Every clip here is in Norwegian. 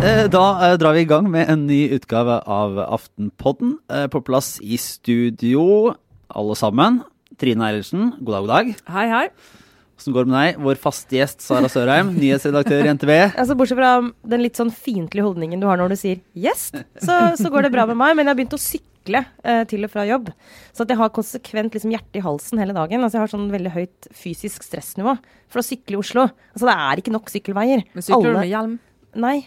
Eh, Da eh, drar vi i gang med en ny utgave av Aftenpodden. Eh, På plass i studio, alle sammen. Trine Eilertsen, god dag, god dag. Hei, hei. Hvordan går det med deg? Vår faste gjest Sara Sørheim, nyhetsredaktør i NTV. Altså, bortsett fra den litt sånn fiendtlige holdningen du har når du sier 'gjest', så, så går det bra med meg. Men jeg har begynt å sykle eh, til og fra jobb. Så at jeg har konsekvent liksom, hjertet i halsen hele dagen. Altså, jeg har sånn veldig høyt fysisk stressnivå for å sykle i Oslo. Altså, det er ikke nok sykkelveier. Men sykler Alle- du med hjelm? Nei.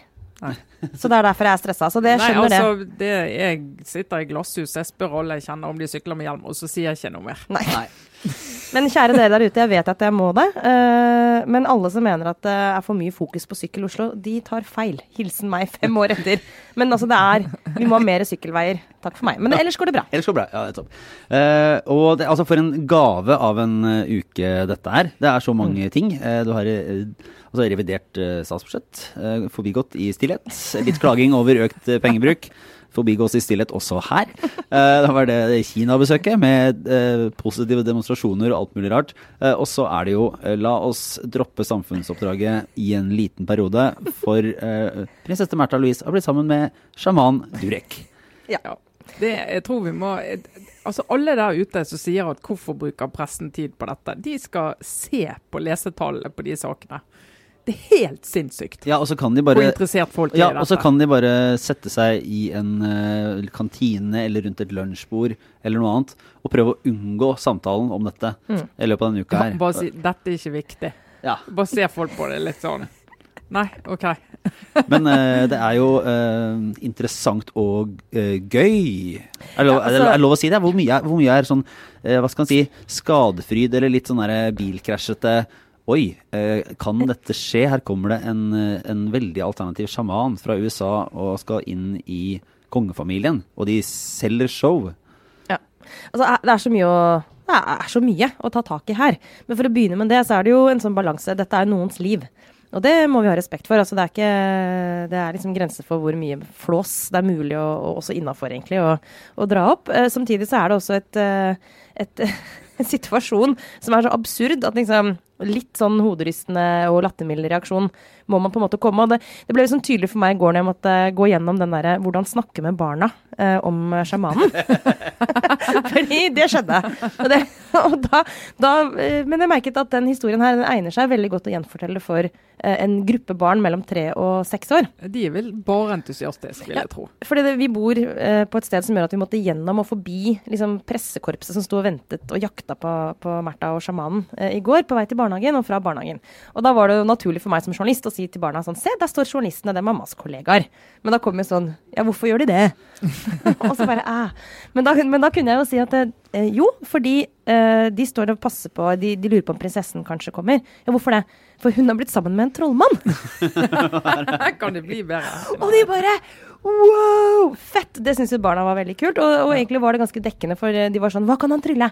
Nei. Så det er derfor jeg er stressa. Så det skjønner Nei, altså, det. Jeg sitter i glasshus, jeg spør alle jeg kjenner om de sykler med hjelm, og så sier jeg ikke noe mer. Nei. Nei. Men kjære dere der ute, jeg vet at jeg må det. Uh, men alle som mener at det er for mye fokus på sykkel i Oslo, de tar feil. Hilsen meg fem år etter. Men altså, det er Vi må ha mer sykkelveier. Takk for meg. Men ellers går det bra. Ellers går det bra. Ja, det er topp. Eh, og det, altså for en gave av en eh, uke dette er. Det er så mange ting. Uh, du har altså revidert statsbudsjett, forbigått i stillhet. Litt klaging over økt pengebruk. Forbigås i stillhet også her. Eh, da var det Kina-besøket med eh, positive demonstrasjoner og alt mulig rart. Eh, og så er det jo la oss droppe samfunnsoppdraget i en liten periode, for prinsesse Märtha Louise har blitt sammen med sjaman Durek. Ja. Det, jeg tror vi må Altså Alle der ute som sier at hvorfor bruker pressen tid på dette, de skal se på lesetallene på de sakene. Det er helt sinnssykt Ja, og så kan de hvor interessert folk Ja, er i og så kan de bare sette seg i en uh, kantine eller rundt et lunsjbord eller noe annet og prøve å unngå samtalen om dette i løpet av denne uka Ja, her. bare si 'dette er ikke viktig'. Ja, Bare se folk på det litt sånn. Nei, OK. Men uh, det er jo uh, interessant og uh, gøy. Er det, lov, Ja, er, det, altså- er det lov å si det? Hvor mye er, hvor mye er sånn hva skal man si, skadefryd eller litt sånn bilkrasjete Oi, eh, kan dette skje? Her kommer det en, eh, en veldig alternativ sjaman fra USA og skal inn i kongefamilien, og de selger show. Ja. Altså, det er så mye å det er så mye å ta tak i her. Men for å begynne med det, så er det jo en sånn balanse. Dette er noens liv. Og det må vi ha respekt for. Altså, det, er ikke, det er liksom grenser for hvor mye flås det er mulig, å, og også innafor, egentlig, å, å dra opp. Eh, samtidig så er det også et, et en situasjon som er så absurd at liksom litt sånn hoderystende og lattermild reaksjon må man på en måte komme. Og det, det ble liksom tydelig for meg i går når jeg måtte gå gjennom den derre hvordan snakke med barna eh, om sjamanen. Fordi det skjedde. Og det, da, da, eh, men jeg merket at den historien her den egner seg veldig godt å gjenfortelle for eh, en gruppe barn mellom tre og seks år. De er vel bare entusiastiske, vil jeg tro. Fordi det, vi bor eh, på et sted som gjør at vi måtte gjennom og forbi liksom, pressekorpset som sto og ventet og jakta på, på Märtha og sjamanen i går, på vei til barnehagen og fra barnehagen. Og da var det jo naturlig for meg som journalist å si til barna sånn Se, der står journalistene, det er mammas kollegaer. Men da kom jo sånn Ja, hvorfor gjør de det? og så bare æh. Men da, men da kunne jeg jo si at eh, jo, fordi eh, de står og passer på de, de lurer på om prinsessen kanskje kommer. Ja, hvorfor det? For hun har blitt sammen med en trollmann. Kan det bli bedre. Og de bare wow! Fett! Det syns jo barna var veldig kult. Og, og egentlig var det ganske dekkende, for de var sånn Hva kan han trylle?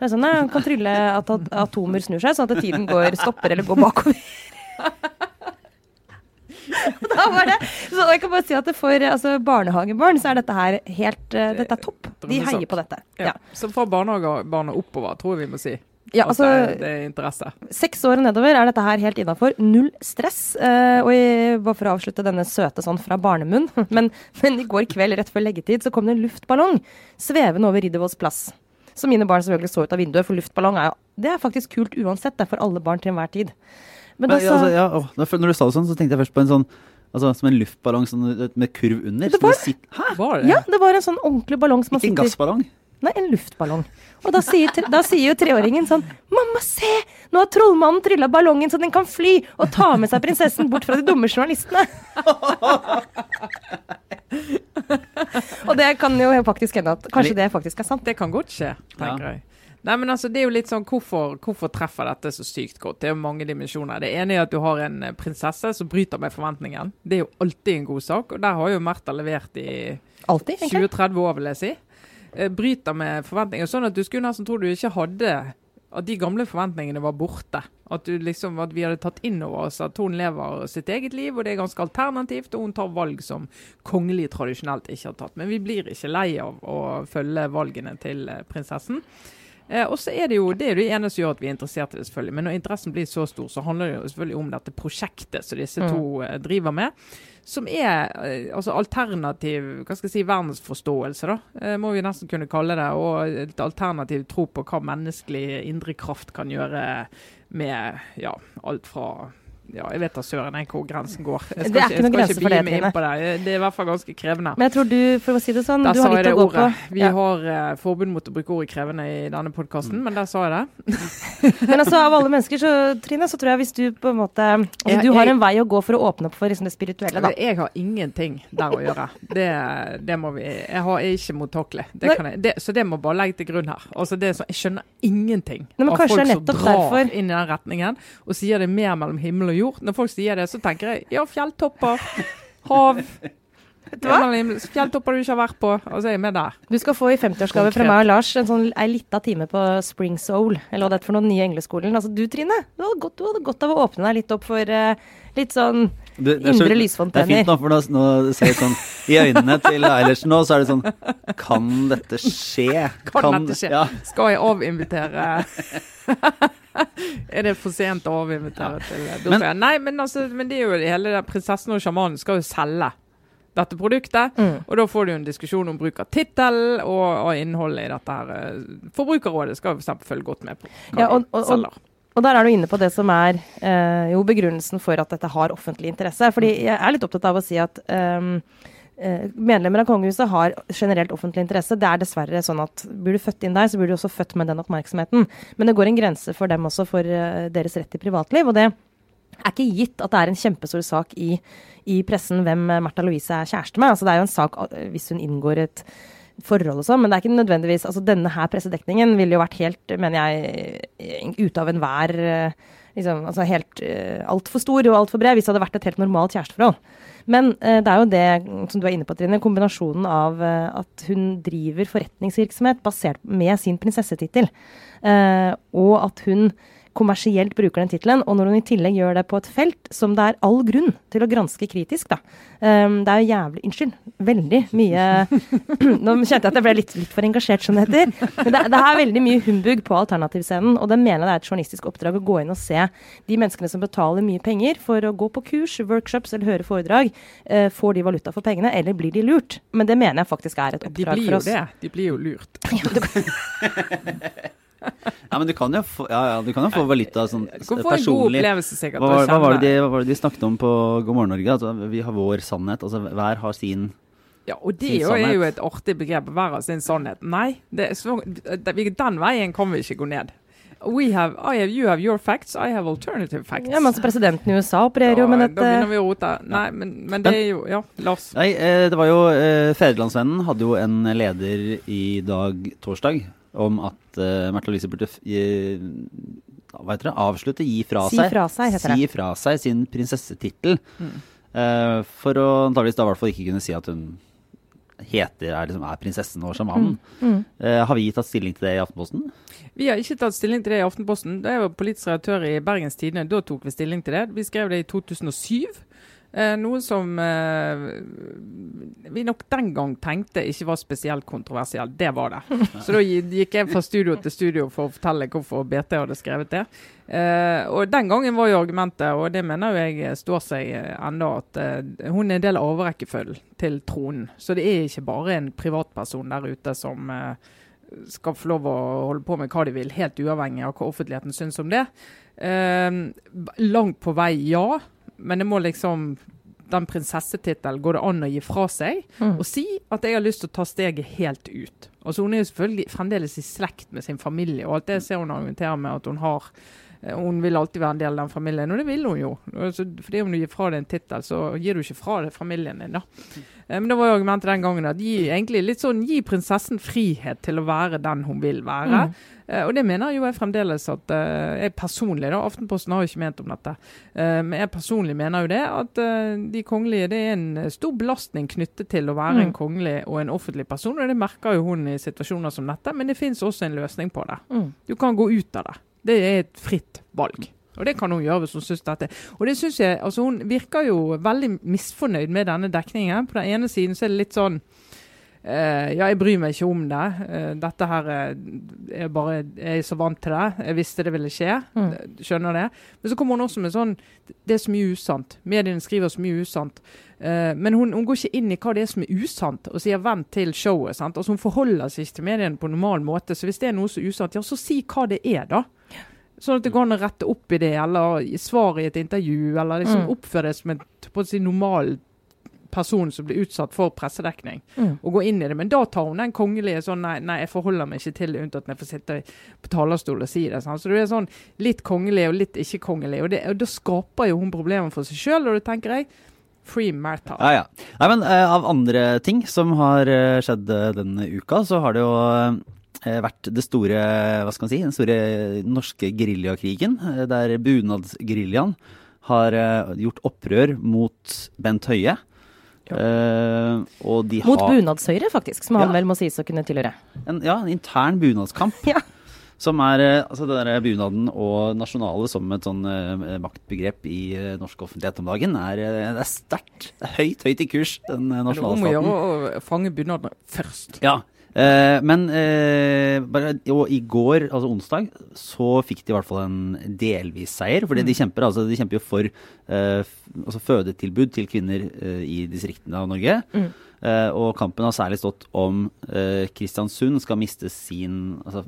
Så jeg sånn, Nei, Han kan trylle at at atomer snur seg, sånn at tiden går, stopper eller går bakover. Da var det, så jeg kan bare si at For altså, barnehagebarn så er dette her helt uh, Dette er topp. De heier på dette. Ja. Ja. Så fra barnehagebarn og oppover, tror jeg vi må si. Ja, altså, det, det er interesse. Seks år og nedover er dette her helt innafor. Null stress. Eh, og jeg, bare for å avslutte denne søte sånn fra barnemunn, men, men i går kveld rett før leggetid så kom det en luftballong svevende over Riddervolls plass. Så mine barn selvfølgelig så ut av vinduet, for luftballong er, jo- det er faktisk kult uansett. Det er for alle barn til enhver tid. Men, Men, da sa, altså, ja, å, når du sa det sånn, så tenkte jeg først på en sånn Altså Som en luftballong sånn, med kurv under. Det var- sitter- Hæ? Var det? ja, det var en sånn ordentlig ballong som man Ikke en gassballong? Nei, en luftballong. Og da sier, da sier jo treåringen sånn Mamma, se! Nå har trollmannen trylla ballongen så den kan fly, og ta med seg prinsessen bort fra de dumme journalistene. og det kan jo faktisk hende at kanskje det faktisk er sant. Det kan godt skje, tenker Ja. Nei, men altså, det er jo litt sånn, hvorfor, hvorfor treffer dette så sykt godt? Det er jo mange dimensjoner. Det ene er at du har en eh, prinsesse som bryter med forventningen. Det er jo alltid en god sak, og der har jo Märtha levert i 20-30 år, vil jeg si. Eh, Bryter med forventninger. Sånn at du skulle nesten tro du ikke hadde At de gamle forventningene var borte. At, du liksom, at vi hadde tatt inn over oss at hun lever sitt eget liv, og det er ganske alternativt, og hun tar valg som kongelig tradisjonelt ikke har tatt. Men vi blir ikke lei av å følge valgene til eh, prinsessen. Eh, og så er det jo det, er det ene som gjør at vi er interessert i det, selvfølgelig. Men når interessen blir så stor, så handler det jo selvfølgelig om dette prosjektet som disse to eh, driver med. Som er eh, altså alternativ hva skal jeg si, verdensforståelse, da, eh, må vi nesten kunne kalle det. Og et alternativ tro på hva menneskelig indre kraft kan gjøre med ja, alt fra ja, jeg vet da søren jeg hvor grensen går. Jeg skal Det er ikke, ikke noen grense for det, Trine. det. Det er i hvert fall ganske krevende. Men jeg tror du, for å si det sånn, Der du har litt å gå ordet. på. Vi Ja. har uh, forbud mot å bruke ordet krevende i denne podkasten, men der sa jeg det. Men altså, av alle mennesker, så, Trine, så tror jeg hvis du på en måte altså, Jeg- Du har jeg- en vei å gå for å åpne opp for liksom, det spirituelle, da. Jeg har ingenting der å gjøre. Det, det må vi Jeg har er ikke mottakelig. Det kan jeg, det, så det må bare legge til grunn her. Altså det er sånn, jeg skjønner ingenting Nei, av folk som drar derfor. inn i den retningen og sier det er mer mellom himmel og jord. Når folk sier det, så tenker jeg ja, fjelltopper, hav Fjelltopper du ikke har vært på. og så er jeg med der. Du skal få i 50-årsgave fra meg og Lars en sånn ei lita time på Spring Soul, eller hva det er for noe, nye engleskolen. Altså du Trine, du hadde godt, du hadde godt av å åpne deg litt opp for uh, litt sånn Det, det så- Indre Det er fint nå, for nå, nå ser jeg sånn I øynene til Eilertsen nå, så er det sånn Kan dette skje? Kan dette skje? Ja. Skal jeg avinvitere Er det for sent å avinvitere til Men- bursdagen? Nei, men, altså, men det er jo hele det, prinsessen og sjamanen skal jo selge dette produktet. Mm. Og da får du en diskusjon om bruk av tittel og, og innholdet i dette. her. Forbrukerrådet skal for eksempel følge godt med på hva Ja, og- de og- og- selger. Og der er du inne på det som er eh, jo begrunnelsen for at dette har offentlig interesse. Fordi jeg er litt opptatt av å si at ehm, eh, medlemmer av kongehuset har generelt offentlig interesse. Det er dessverre sånn at blir du født inn der, så blir du også født med den oppmerksomheten. Men det går en grense for dem også for eh, deres rett til privatliv. Og det er ikke gitt at det er en kjempestor sak i, i pressen hvem Märtha Louise er kjæreste med. Altså det er jo en sak eh, hvis hun inngår et forhold og sånn, men det er ikke nødvendigvis altså Denne her pressedekningen ville jo vært helt, mener jeg, eh, ute av enhver eh, liksom, altså helt uh, altfor stor og altfor bred hvis det hadde vært et helt normalt kjæresteforhold. Men uh, det er jo det som du er inne på, Trine, kombinasjonen av uh, at hun driver forretningsvirksomhet basert med sin prinsessetittel, uh, og at hun kommersielt bruker den tittelen, og når hun i tillegg gjør det på et felt som det er all grunn til å granske kritisk, da. Um, det er jo jævlig Unnskyld. Veldig mye Nå kjente jeg at jeg ble litt, litt for engasjert, som det heter. Men det, det er veldig mye humbug på alternativscenen, og det mener jeg det er et journalistisk oppdrag å gå inn og se de menneskene som betaler mye penger for å gå på kurs, workshops eller høre foredrag. Uh, får de valuta for pengene, eller blir de lurt? Men det mener jeg faktisk er et oppdrag for oss. De blir jo det. De blir jo lurt. ja, men du kan jo få, ja, ja, du kan jo få valuta sånn Du en god personlig sikkert. hva, var- hva, var det de, hva var det de snakket om på God morgen Norge? Altså, vi har vår sannhet. Altså, hver har sin Ja, og det jo er jo et artig begrep. Hver av sin sannhet. Nei, det er så, den veien kan vi ikke gå ned. We have, I have, you have your facts, I have alternative facts. Ja, men altså Presidenten i USA opererer jo med dette. Da begynner vi å rote. Nei, men, men det er jo Ja, Lars. Nei, eh, det var jo eh, Fedrelandsvennen hadde jo en leder i dag, torsdag, om at uh, Märtha Louise burde gi, hva heter det, avslutte, gi fra Si seg fra seg, heter det. Si fra seg sin prinsessetittel. Eh, for å antageligvis da i hvert fall ikke kunne si at hun heter, er, liksom, er prinsessen og sjamanen. Mm. Eh, har vi tatt stilling til det i Aftenposten? Vi har ikke tatt stilling til det i Aftenposten. Da jeg var politisk redaktør i Bergens Tidende, da tok vi stilling til det. Vi skrev det i 2007. Eh, noe som eh, vi nok den gang tenkte ikke var spesielt kontroversielt. Det var det. Så da gikk jeg fra studio til studio for å fortelle hvorfor BT hadde skrevet det. Eh, og den gangen var jo argumentet, og det mener jeg står seg eh, ennå, at eh, hun er en del av arverekkefølgen til tronen. Så det er ikke bare en privatperson der ute som eh, skal få lov å holde på med hva de vil, helt uavhengig av hva offentligheten syns om det. Langt på vei, ja. Men det må liksom Den prinsessetittelen går det an å gi fra seg Mm. og si at jeg har lyst til å ta steget helt ut. Altså Hun er jo selvfølgelig fremdeles i slekt med sin familie, og alt det ser hun argumenterer med at hun har. Eh, Hun vil alltid være en del av den familien, og det vil hun jo. Altså, fordi om du gir fra deg en tittel, så gir du ikke fra deg familien din. da. Eh, Men det var jo argumentet den gangen at gi, egentlig litt sånn, gi prinsessen frihet til å være den hun vil være. Mm. Uh, og det mener jo jeg fremdeles at uh, jeg personlig, da, Aftenposten har jo ikke ment om dette, uh, men jeg personlig mener jo det at de kongelige det er en stor belastning knyttet til å være Mm. en kongelig og en offentlig person, og det merker jo hun i situasjoner som dette, men det finnes også en løsning på det. Mm. Du kan gå ut av det. Det er et fritt valg. Og det kan hun gjøre hvis hun syns dette. Og det synes jeg, altså Hun virker jo veldig misfornøyd med denne dekningen. På den ene siden så er det litt sånn Eh, ja, jeg bryr meg ikke om det. Eh, dette her eh, er bare Jeg er så vant til det. Jeg visste det ville skje. Mm. Skjønner det. Men så kommer hun også med sånn Det er så mye usant. Mediene skriver så mye usant. Eh, men hun, hun går ikke inn i hva det er som er usant, og sier 'vent til showet'. sant? Altså Hun forholder seg ikke til mediene på normal måte. Så hvis det er noe som er usant, ja, så si hva det er, da. Sånn at det går an å rette opp i det, eller svare i et intervju, eller liksom Mm. oppføre det som en si, normal person som blir utsatt for pressedekning, Mm. og gå inn i det. Men da tar hun den kongelige sånn nei, nei, jeg forholder meg ikke til det unntatt når jeg får sitte på talerstolen og si det. Sånn. Så du er sånn litt kongelig og litt ikke kongelig. Og, det, og da skaper jo hun problemer for seg sjøl, og du tenker jeg free Märtha. Ja, ja. Nei, men uh, av andre ting som har uh, skjedd uh, denne uka, så har det jo vært det store, hva skal man si, den store norske geriljakrigen, eh, der bunadsgeriljaen har eh, gjort opprør mot Bent Høie. Eh, og de Mot har bunadshøyre, faktisk, som han vel må sies å kunne tilhøre. en, ja, en intern bunadskamp. Ja. Som er eh, altså det der bunaden og nasjonale som et sånn uh, maktbegrep i uh, norsk offentlighet om dagen, er, uh, det er sterkt. Er høyt, høyt i kurs, den nasjonale staten. det er om å gjøre å fange bunadene først. Ja, eh, men eh, bare, og i går, altså onsdag, så fikk de i hvert fall en delvis seier. Fordi de kjemper altså, de kjemper jo for eh, f- altså fødetilbud til kvinner eh, i distriktene av Norge. Mm. Eh, og kampen har særlig stått om eh, Kristiansund skal miste sin altså,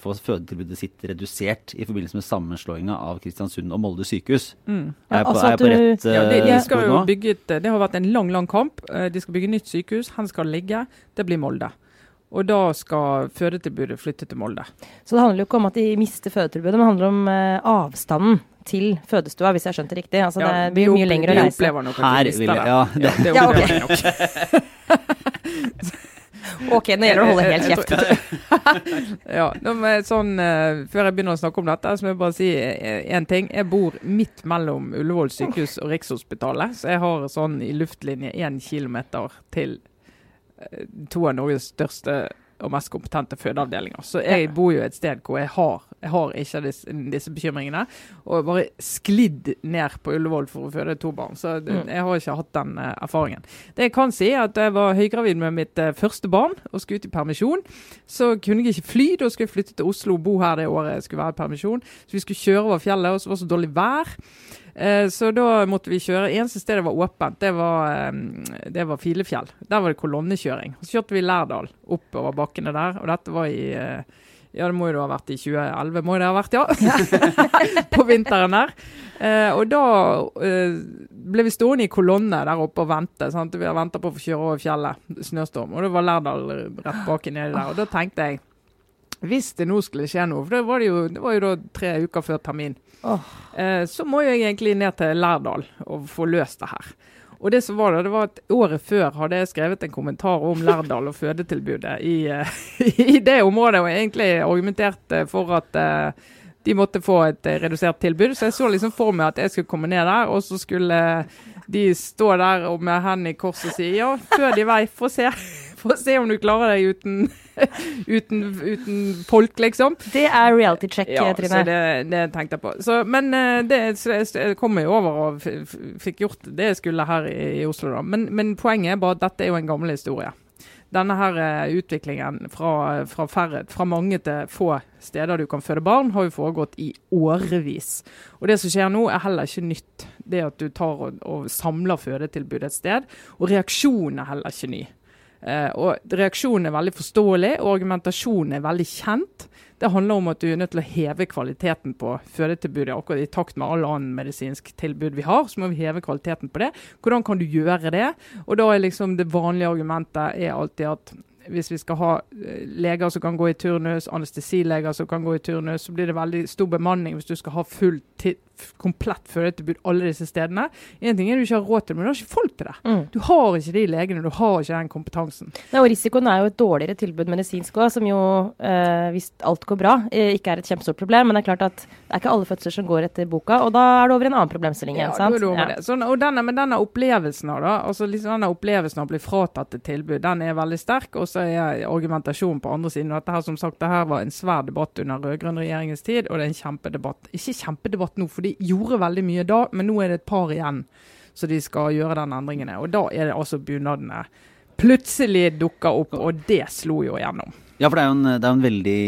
få fødetilbudet sitt redusert i forbindelse med sammenslåinga av Kristiansund og Molde sykehus. Mm. Er jeg på, altså er jeg på rett Ja, de, de spor nå? Bygget, det har vært en lang lang kamp. De skal bygge nytt sykehus. Hvor skal det ligge? Det blir Molde. Og da skal fødetilbudet flytte til Molde. Så det handler jo ikke om at de mister fødetilbudet, men det handler om eh, avstanden til fødestua, hvis jeg har skjønt det riktig. Altså Ja, det blir jo mye opp- lenger å vi reise. opplever nok at Her vi mister vil jeg, det. ja, det, det Ja, okay. ok. nok. Ok, nå gjelder det å holde helt kjeft. Ja, sånn, uh, Før jeg begynner å snakke om dette, så må jeg bare si én ting. Jeg bor midt mellom Ullevål sykehus og Rikshospitalet. Så jeg har sånn i luftlinje én kilometer til eh, to av Norges største og mest kompetente fødeavdelinger. Så jeg bor jo et sted hvor jeg har, jeg har ikke disse, disse bekymringene. Og bare sklidd ned på Ullevål for å føde to barn. Så Mm. jeg har ikke hatt den eh, erfaringen. Det jeg kan si, er at jeg var høygravid med mitt eh, første barn og skulle ut i permisjon, så kunne jeg ikke fly. Da skulle jeg flytte til Oslo og bo her det året jeg skulle være i permisjon. Så vi skulle kjøre over fjellet, og så var det så dårlig vær. Eh, så da måtte vi kjøre. Eneste stedet var åpent, det var, det var Filefjell. Der var det kolonnekjøring. Så kjørte vi Lærdal oppover bakkene der, og dette var i ja, det må jo da ha vært i 2011, må det ha vært, ja. på vinteren der. Eh, og da eh, ble vi stående i kolonne der oppe og vente. Sant? Vi har venta på å få kjøre over fjellet, snøstorm. Og det var Lærdal rett baki nedi der. Og da tenkte jeg hvis det nå skulle skje noe, for det var, det jo, det var jo da tre uker før termin, oh. eh, så må jeg egentlig ned til Lærdal og få løst det her. Og det som var det, det var at Året før hadde jeg skrevet en kommentar om Lærdal og fødetilbudet i, eh, i det området, og egentlig argumentert eh, for at eh, de måtte få et eh, redusert tilbud. Så jeg så liksom for meg at jeg skulle komme ned der, og så skulle de stå der og med hendene i kors og si ja, fød i vei, få se. Få se om du klarer deg uten, uten, uten folk, liksom. Det er reality check, Ja, Trine. Trine. det, det tenkte jeg på. Så, men eh, det, jeg, kom jeg over og fikk gjort det jeg skulle her i, i Oslo, da. Men, men poenget er bare at dette er jo en gammel historie. Denne her eh, utviklingen fra, fra, færre, fra mange til få steder du kan føde barn, har jo foregått i årevis. Og det som skjer nå, er heller ikke nytt. Det at du tar og, og samler fødetilbudet et sted. Og reaksjonen er heller ikke ny. Eh, og Reaksjonen er veldig forståelig, og argumentasjonen er veldig kjent. Det handler om at du er nødt til å heve kvaliteten på fødetilbudet. akkurat I takt med all annen medisinsk tilbud vi har, så må vi heve kvaliteten på det. Hvordan kan du gjøre det? Og da er liksom det vanlige argumentet er alltid at hvis vi skal ha eh, leger som kan gå i turnus, anestesileger som kan gå i turnus, så blir det veldig stor bemanning hvis du skal ha full komplett fødetilbud alle disse stedene. En ting er du ikke har råd til, men du har ikke folk til det. Mm. Du har ikke de legene, du har ikke den kompetansen. Ja, og risikoen er jo et dårligere tilbud medisinsk òg, som jo, eh, hvis alt går bra, eh, ikke er et kjempestort problem. Men det er klart at det er ikke alle fødsler som går etter boka, og da er det over en annen problemstilling igjen. Ja, sant? det over Ja. det. Så, og denne, men denne opplevelsen av da, altså liksom denne opplevelsen av å bli fratatt et tilbud, den er veldig sterk. Og så er argumentasjonen på andre siden. Og dette her, som sagt, det her var en svær debatt under rød-grønn regjeringens tid, og det er en kjempedebatt. Ikke kjempedebatt nå, for de gjorde veldig mye da, men nå er det et par igjen. Så de skal gjøre den endringen. Og da er det altså bunadene plutselig dukker opp, og det slo jo igjennom. Ja, for det er jo en, det er en veldig,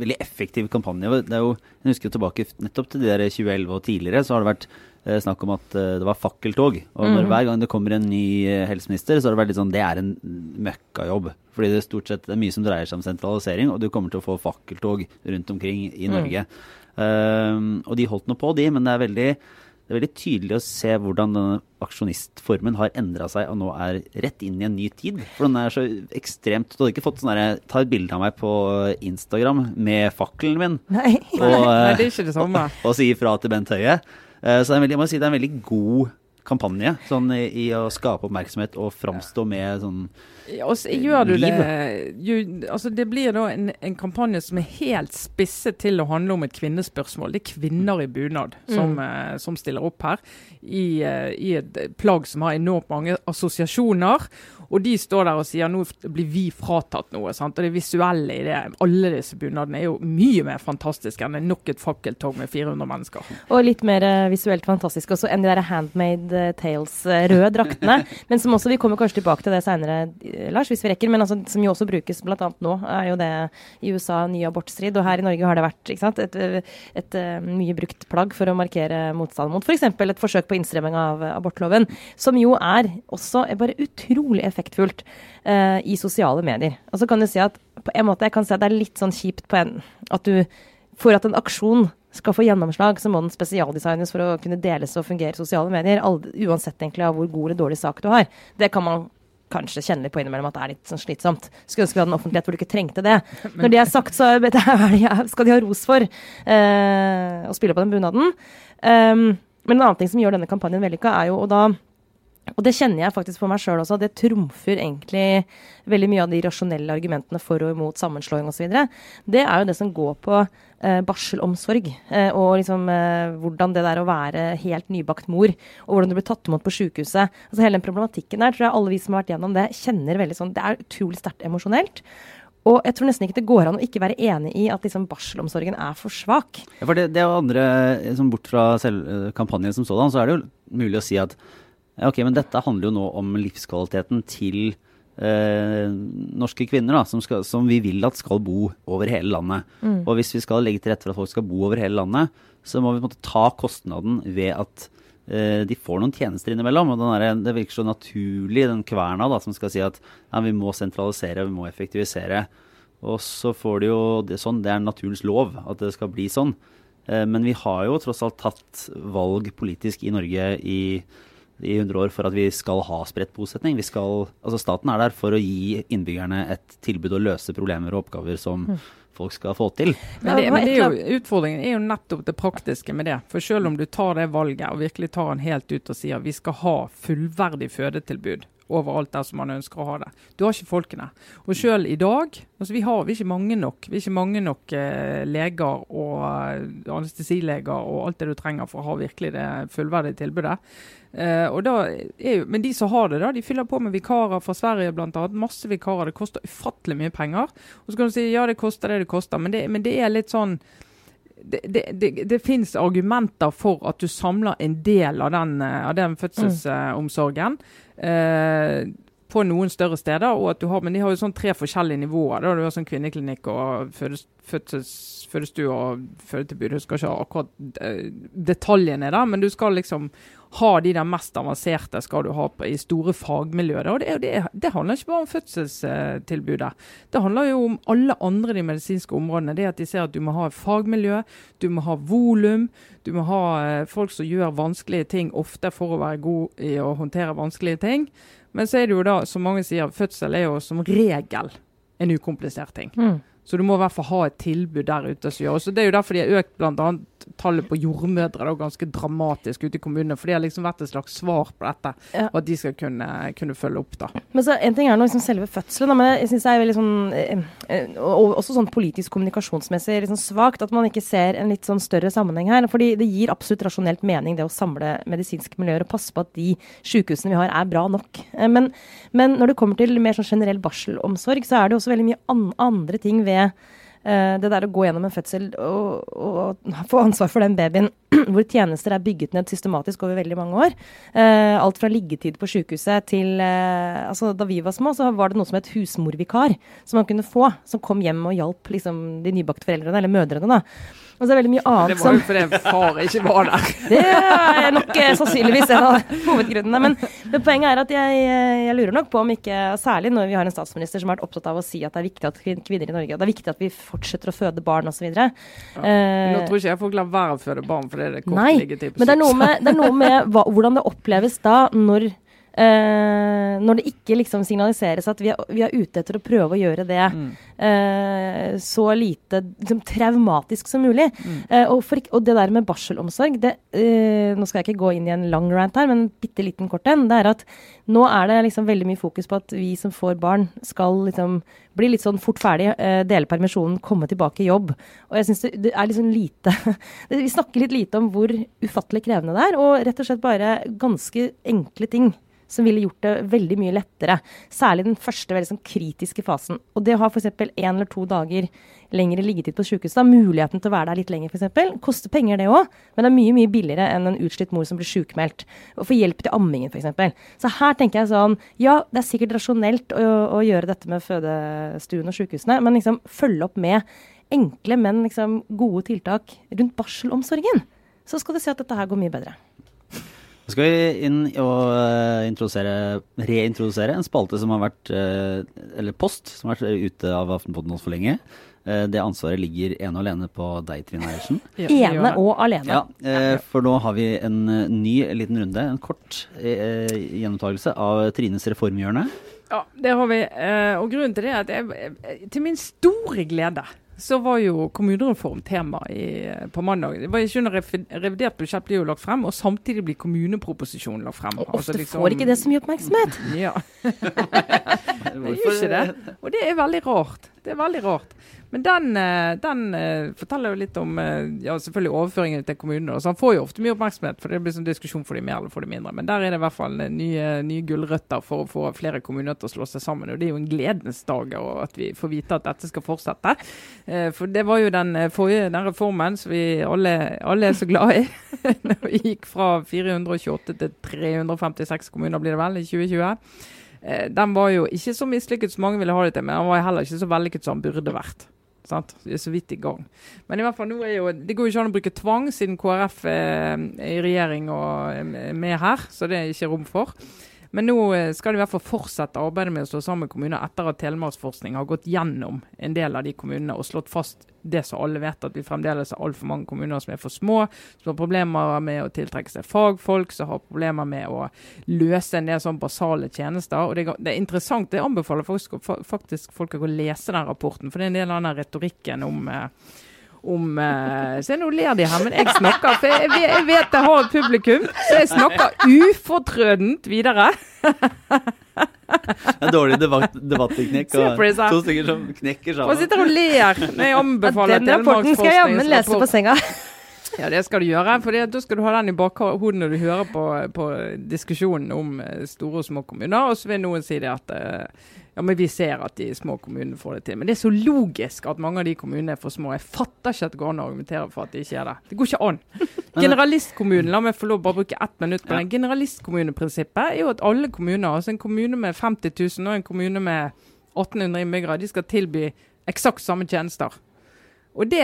veldig, effektiv kampanje. Det er jo, jeg husker tilbake nettopp til de der 2011 og tidligere, så har det vært eh, snakk om at eh, det var fakkeltog. Og når, mm. hver gang det kommer en ny eh, helseminister, så har det vært litt sånn Det er en møkkajobb. Fordi det er stort sett det er mye som dreier seg om sentralisering, og du kommer til å få fakkeltog rundt omkring i mm. Norge. Mm. Um, og de holdt nå på, de, men det er veldig det er veldig tydelig å se hvordan denne aksjonistformen har endra seg og nå er rett inn i en ny tid. For den er så ekstremt Du hadde ikke fått sånn derre Ta et bilde av meg på Instagram med fakkelen min. Nei. Og, Nei, det er ikke det samme. Og, og si ifra til Bent Høie. Eh, så veldig, jeg må si det er en veldig god kampanje sånn i, i å skape oppmerksomhet og framstå med sånn ja, og så gjør du det jo, altså Det blir da en, en, kampanje som er helt spisset til å handle om et kvinnespørsmål. Det er kvinner i bunad som, mm. uh, som stiller opp her, i, uh, i, et plagg som har enormt mange assosiasjoner. Og de står der og sier nå blir vi fratatt noe. sant? Og det visuelle i det, alle disse bunadene er jo mye mer fantastisk enn nok et fakkeltog med 400 mennesker. Og litt mer uh, visuelt fantastisk også enn de der Handmade Tales-røde draktene. men som også, vi kommer kanskje tilbake til det seinere Lars, hvis vi rekker, men altså, som jo også brukes bl.a. nå, er jo det i USA ny abortstrid. Og her i Norge har det vært sant, et, et, et, eh, mye brukt plagg for å markere motstand mot f.eks. For et forsøk på innstremming av abortloven, som jo er også er bare utrolig effektfullt uh, i sosiale medier. Og så kan du si at på en måte jeg kan si at det er litt sånn kjipt på en at du For at en aksjon skal få gjennomslag, så må den spesialdesignes for å kunne deles og fungere i sosiale medier. uansett egentlig av hvor god eller dårlig sak du har. Det kan man kanskje kjenner på innimellom at det er litt sånn slitsomt. Skulle ønske vi hadde en offentlighet hvor du ikke trengte det. Når det er sagt, så skal de ha ros for eh, å spille på den bunaden. Um, men en annen ting som gjør denne kampanjen vellykka, er jo og da og det kjenner jeg faktisk på meg sjøl også. Det trumfer egentlig veldig mye av de rasjonelle argumentene for og imot sammenslåing osv. Det er jo det som går på eh, barselomsorg. Eh, og liksom eh, hvordan det der å være helt nybakt mor, og hvordan du blir tatt imot på sjukehuset. Altså hele den problematikken der tror jeg alle vi som har vært gjennom det, kjenner veldig sånn Det er utrolig sterkt emosjonelt. Og jeg tror nesten ikke det går an å ikke være enig i at liksom barselomsorgen er for svak. Ja, for det, det er andre, liksom Bort fra eh, kampanjen som sådan, så er det jo mulig å si at ok, men dette handler jo nå om livskvaliteten til eh, norske kvinner, da, som, skal, som, vi vil at skal bo over hele landet. Mm. Og hvis vi skal legge til rette for at folk skal bo over hele landet, så må vi måte ta kostnaden ved at eh, de får noen tjenester innimellom. og der, Det virker så naturlig, den kverna da, som skal si at ja, vi må sentralisere, vi må effektivisere. Og så får de jo det sånn, det er naturens lov at det skal bli sånn. Eh, men vi har jo tross alt tatt valg politisk i Norge i i 100 år for at vi skal ha spredt bosetning. Skal, altså staten er der for å gi innbyggerne et tilbud og løse problemer og oppgaver som mm. folk skal få til. Men, det, men det er jo, utfordringen er jo nettopp det praktiske med det. For selv om du tar det valget og virkelig tar den helt ut og sier vi skal ha fullverdig fødetilbud overalt der som man ønsker å ha det. Du har ikke folkene. Og selv i dag altså Vi har vi er ikke mange nok Vi er ikke mange nok eh, leger og eh, anestesileger og alt det du trenger for å ha virkelig det fullverdige tilbudet. Eh, er men de som har det, da, de fyller på med vikarer fra Sverige bl.a. Masse vikarer. Det koster ufattelig mye penger. Og så kan du si ja, det koster det det koster, men det, men det er litt sånn det, det, det, det finnes argumenter for at du samler en del av den, eh, av den fødselsomsorgen. Mm eh, på noen større steder. og at du har, Men de har jo sånn tre forskjellige nivåer. da Du har sånn kvinneklinikk og fødestue og fødetilbud. Du skal ikke ha akkurat eh, detaljene der, men du skal liksom ha de der mest avanserte skal du ha på, i store fagmiljøer. Og det, det, det, handler ikke bare om fødselstilbudet. Det handler jo om alle andre de medisinske områdene. Det at de ser at du må ha fagmiljø, du må ha volum, du må ha eh, folk som gjør vanskelige ting ofte for å være god i å håndtere vanskelige ting. Men så er det jo da, som mange sier, fødsel er jo som regel en ukomplisert ting. Mm. Så du må i hvert fall ha et tilbud der ute som gjør. Så Det er jo derfor de har økt bl.a tallet på jordmødre da, ganske dramatisk ute i kommunene. For det har liksom vært et slags svar på dette, ja. og at de skal kunne, kunne, følge opp. da. Men så En ting er nå liksom selve fødselen, da, men jeg synes det er veldig sånn, eh, eh, og også sånn politisk kommunikasjonsmessig liksom svakt at man ikke ser en litt sånn større sammenheng her. fordi det gir absolutt rasjonelt mening det å samle medisinske miljøer og passe på at de sykehusene vi har er bra nok. Eh, men, men når det kommer til mer sånn generell barselomsorg, så er det også veldig mye an andre ting ved det der å gå gjennom en fødsel og, og få ansvar for den babyen hvor tjenester er bygget ned systematisk over veldig mange år. Eh, alt fra liggetid på sykehuset til eh, altså Da vi var små, så var det noe som het husmorvikar, som man kunne få. Som kom hjem og hjalp liksom, de nybakte foreldrene, eller mødrene. da. Og så er det veldig mye annet Det var jo fordi far ikke var der. Det er nok eh, sannsynligvis en av hovedgrunnene. Men, men poenget er at jeg, eh, jeg, lurer nok på om ikke, særlig når vi har en statsminister som har vært opptatt av å si at det er viktig at kvinner i Norge, det er viktig at vi fortsetter å føde barn osv. Ja. Eh, Nå tror ikke jeg folk lar være å føde barn fordi det er kort liggetid. Men det er noe med, det er noe med hva, hvordan det oppleves da når Uh, når det ikke liksom signaliseres at vi er, vi er, ute etter å prøve å gjøre det mm. uh, så lite liksom, traumatisk som mulig. Mm. Uh, og, for, og, det der med barselomsorg det, Nå skal jeg ikke gå inn i en lang rant her, men bitte liten kort en. Det er at nå er det liksom veldig mye fokus på at vi som får barn, skal liksom bli litt sånn fort ferdig, dele permisjonen, komme tilbake i jobb. Og jeg syns det, det, er liksom lite Vi snakker litt lite om hvor ufattelig krevende det er, og rett og slett bare ganske enkle ting som ville gjort det veldig mye lettere. Særlig den første veldig sånn kritiske fasen. Og det å ha f.eks. én eller to dager lengre liggetid på sykehuset, da, muligheten til å være der litt lenger f.eks., koster penger det òg, men det er mye mye billigere enn en utslitt mor som blir sjukmeldt. Å få hjelp til ammingen f.eks. Så her tenker jeg sånn Ja, det er sikkert rasjonelt å, å gjøre dette med fødestuen og sykehusene, men liksom følge opp med enkle, men liksom gode tiltak rundt barselomsorgen. Så skal du se at dette her går mye bedre. Nå skal vi inn og uh, reintrodusere en spalte som har vært uh, Eller post som har vært ute av Aftenposten for lenge. Uh, det ansvaret ligger ene og alene på deg, Trine Eiersen. ene og alene. Ja, for nå har vi en ny liten runde, en kort gjennomtakelse av Trines reformhjørne. Ja, det har vi. og grunnen til det er at jeg, til min store glede så var jo kommunereform tema i, på mandag. Det var ikke under Revidert budsjett blir jo lagt frem, og samtidig blir kommuneproposisjonen lagt frem. Og ofte altså liksom, får ikke det så mye oppmerksomhet. Ja. det gjør ikke det. Og det er veldig rart. Det er veldig rart. Men den, eh, den uh, forteller jo litt om uh, ja, selvfølgelig overføringen til kommunene. Han får jo ofte mye oppmerksomhet, for det blir sånn diskusjon for de mer eller for de mindre. Men der er det i hvert fall nye, nye gulrøtter for å få flere kommuner til å slå seg sammen. Og det er jo en gledens dag at vi får vite at dette skal fortsette. For det var jo den forrige den reformen som vi alle, alle er så glad i. Når vi gikk fra 428 til 356 kommuner, blir det vel, i 2020. Den var jo ikke så mislykket som mange ville ha det til, men den var heller ikke så vellykket som den burde vært. Sant? Er så vidt i gang. Men i hvert fall nå er jo, det går jo ikke an å bruke tvang, siden KrF er i regjering og er med her. Så det er ikke rom for. Men nå eh, skal de i hvert fall fortsette arbeidet med å slå sammen kommuner etter at Telemarksforskning har gått gjennom en del av de kommunene og slått fast det som alle vet, at vi fremdeles har altfor mange kommuner som er for små, som har problemer med å tiltrekke seg fagfolk, som har problemer med å løse en del sånn basale tjenester. og Det, er interessant. Jeg anbefaler faktisk, faktisk folk å lese den rapporten, for det er en del av den retorikken om eh, om uh, Se, nå ler de her, men jeg snakker. For jeg, jeg vet jeg har et publikum, så jeg snakker ufortrødent videre. Det En dårlig debatt, debatteknikk. To stykker som knekker sammen. Og sitter og ler når jeg anbefaler Den rapporten skal jeg jammen lese på senga. Ja, det skal du gjøre. For da skal du ha den i bakhodet når du hører på, på diskusjonen om eh, store og små kommuner. Og så vil noen si det at uh, ja, men vi ser at de små kommunene får det til. Men det er så logisk at mange av de kommunene er for små. Jeg fatter ikke at det går an å argumentere for at de ikke er det. Det går ikke an. Generalistkommunen, la meg få lov bare bruke ett minutt på ja. den. Generalistkommuneprinsippet er jo at alle kommuner, altså en kommune med 50 000 og en kommune med 1800 innbyggere, de skal tilby eksakt samme tjenester. Og det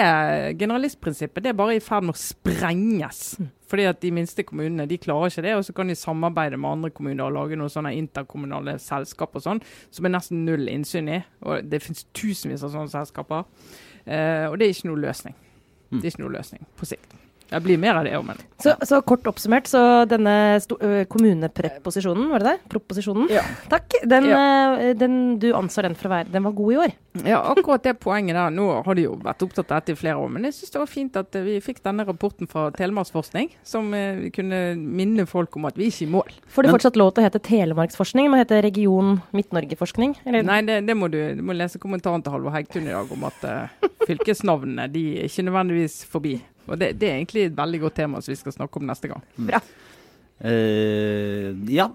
generalistprinsippet det er bare i ferd med å sprenges. Mm. Fordi at de minste kommunene de klarer ikke det, og så kan de samarbeide med andre kommuner og lage noen sånne interkommunale selskap og sånn, som er nesten null innsyn i. Og Det finnes tusenvis av sånne selskaper. Eh, og det er ikke noe løsning. Det er ikke noe løsning på sikt. Det blir mer av det òg, men så, så, kort oppsummert, så denne kommunepreposisjonen, var det det? Proposisjonen? Ja. Takk. Den, ja. den, du anser den for å være Den var god i år? Ja, akkurat det poenget der. Nå har de jo vært opptatt av dette i flere år, men jeg syns det var fint at vi fikk denne rapporten fra Telemarksforskning, som kunne minne folk om at vi ikke er i mål. Får det fortsatt lov til å hete Telemarksforskning? Må hete Region Midt-Norge-forskning? Nei, det, det, må du, du må lese kommentaren til Halvor Heggtun i dag om at uh, fylkesnavnene de er ikke nødvendigvis forbi. Og det, det, er egentlig et veldig godt tema som vi skal snakke om neste gang. Bra. Uh, ja.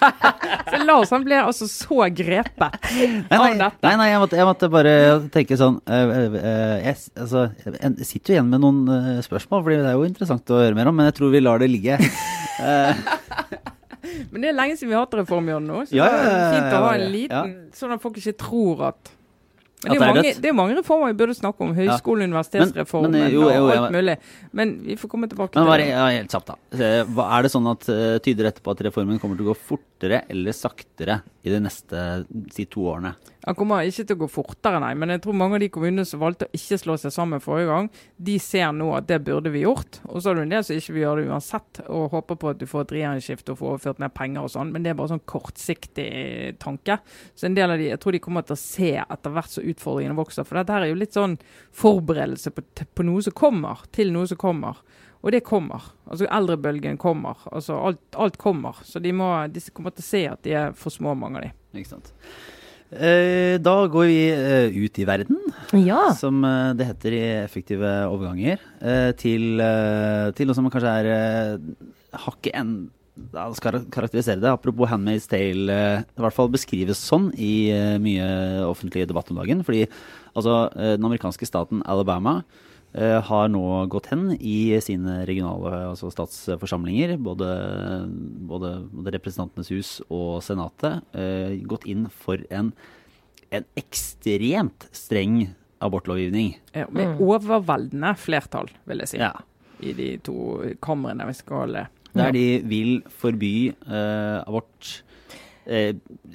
Så Lars han ble altså så grepet Nei, av dette. nei, nei jeg, måtte, jeg måtte bare tenke sånn uh, uh, jeg, altså, jeg sitter jo igjen med noen spørsmål, Fordi det er jo interessant å høre mer om, men jeg tror vi lar det ligge. Eh, Men det er lenge siden vi har hatt reform, Jørn, nå. Så Ja, det er fint å ha en en ja. liten Sånn at folk ikke tror At men det, er mange, det er mange reformer vi burde snakke om. Høyskole- og universitetsreformen Men- men, jo, jo, og alt mulig. Men vi får komme tilbake men til det. ja, helt kjapt, da. Eh, er det sånn at eh, tyder dette på at reformen kommer til å gå fortere eller saktere i de neste si to årene? Han kommer ikke til å gå fortere, nei. Men jeg tror mange av de kommunene som valgte å ikke slå seg sammen forrige gang, de ser nå at det burde vi gjort. Og så er det en del som ikke vil gjøre det uansett, og håper på at du får et regjeringsskifte og får overført mer penger og sånn. Men det er bare sånn kortsiktig tanke. Så en del av de, jeg tror de kommer til å se etter hvert som utfordringene vokser. For dette her er jo litt sånn forberedelse på, på noe som kommer, til noe som kommer. Og det kommer. Altså Eldrebølgen kommer. Altså alt, alt kommer. Så de, må, de kommer til å se at de er for små, mange av de. Ikke sant? Eh, da går vi eh, ut i verden, Ja. som eh, det heter i effektive overganger, eh, til, eh, til noe som kanskje er eh, hakket en da skal karakterisere det, apropos Handmaid's Tale, eh, i hvert fall beskrives sånn i eh, mye offentlig debatt om dagen. Fordi altså, eh, den amerikanske staten Alabama har nå gått hen i sine regionale altså statsforsamlinger, både, både, både Representantenes hus og Senatet, eh, gått inn for en, en ekstremt streng abortlovgivning. Ja, med overveldende flertall, vil jeg si, Ja. i de to kamrene vi skal holde. Der de vil forby eh, abort. Eh,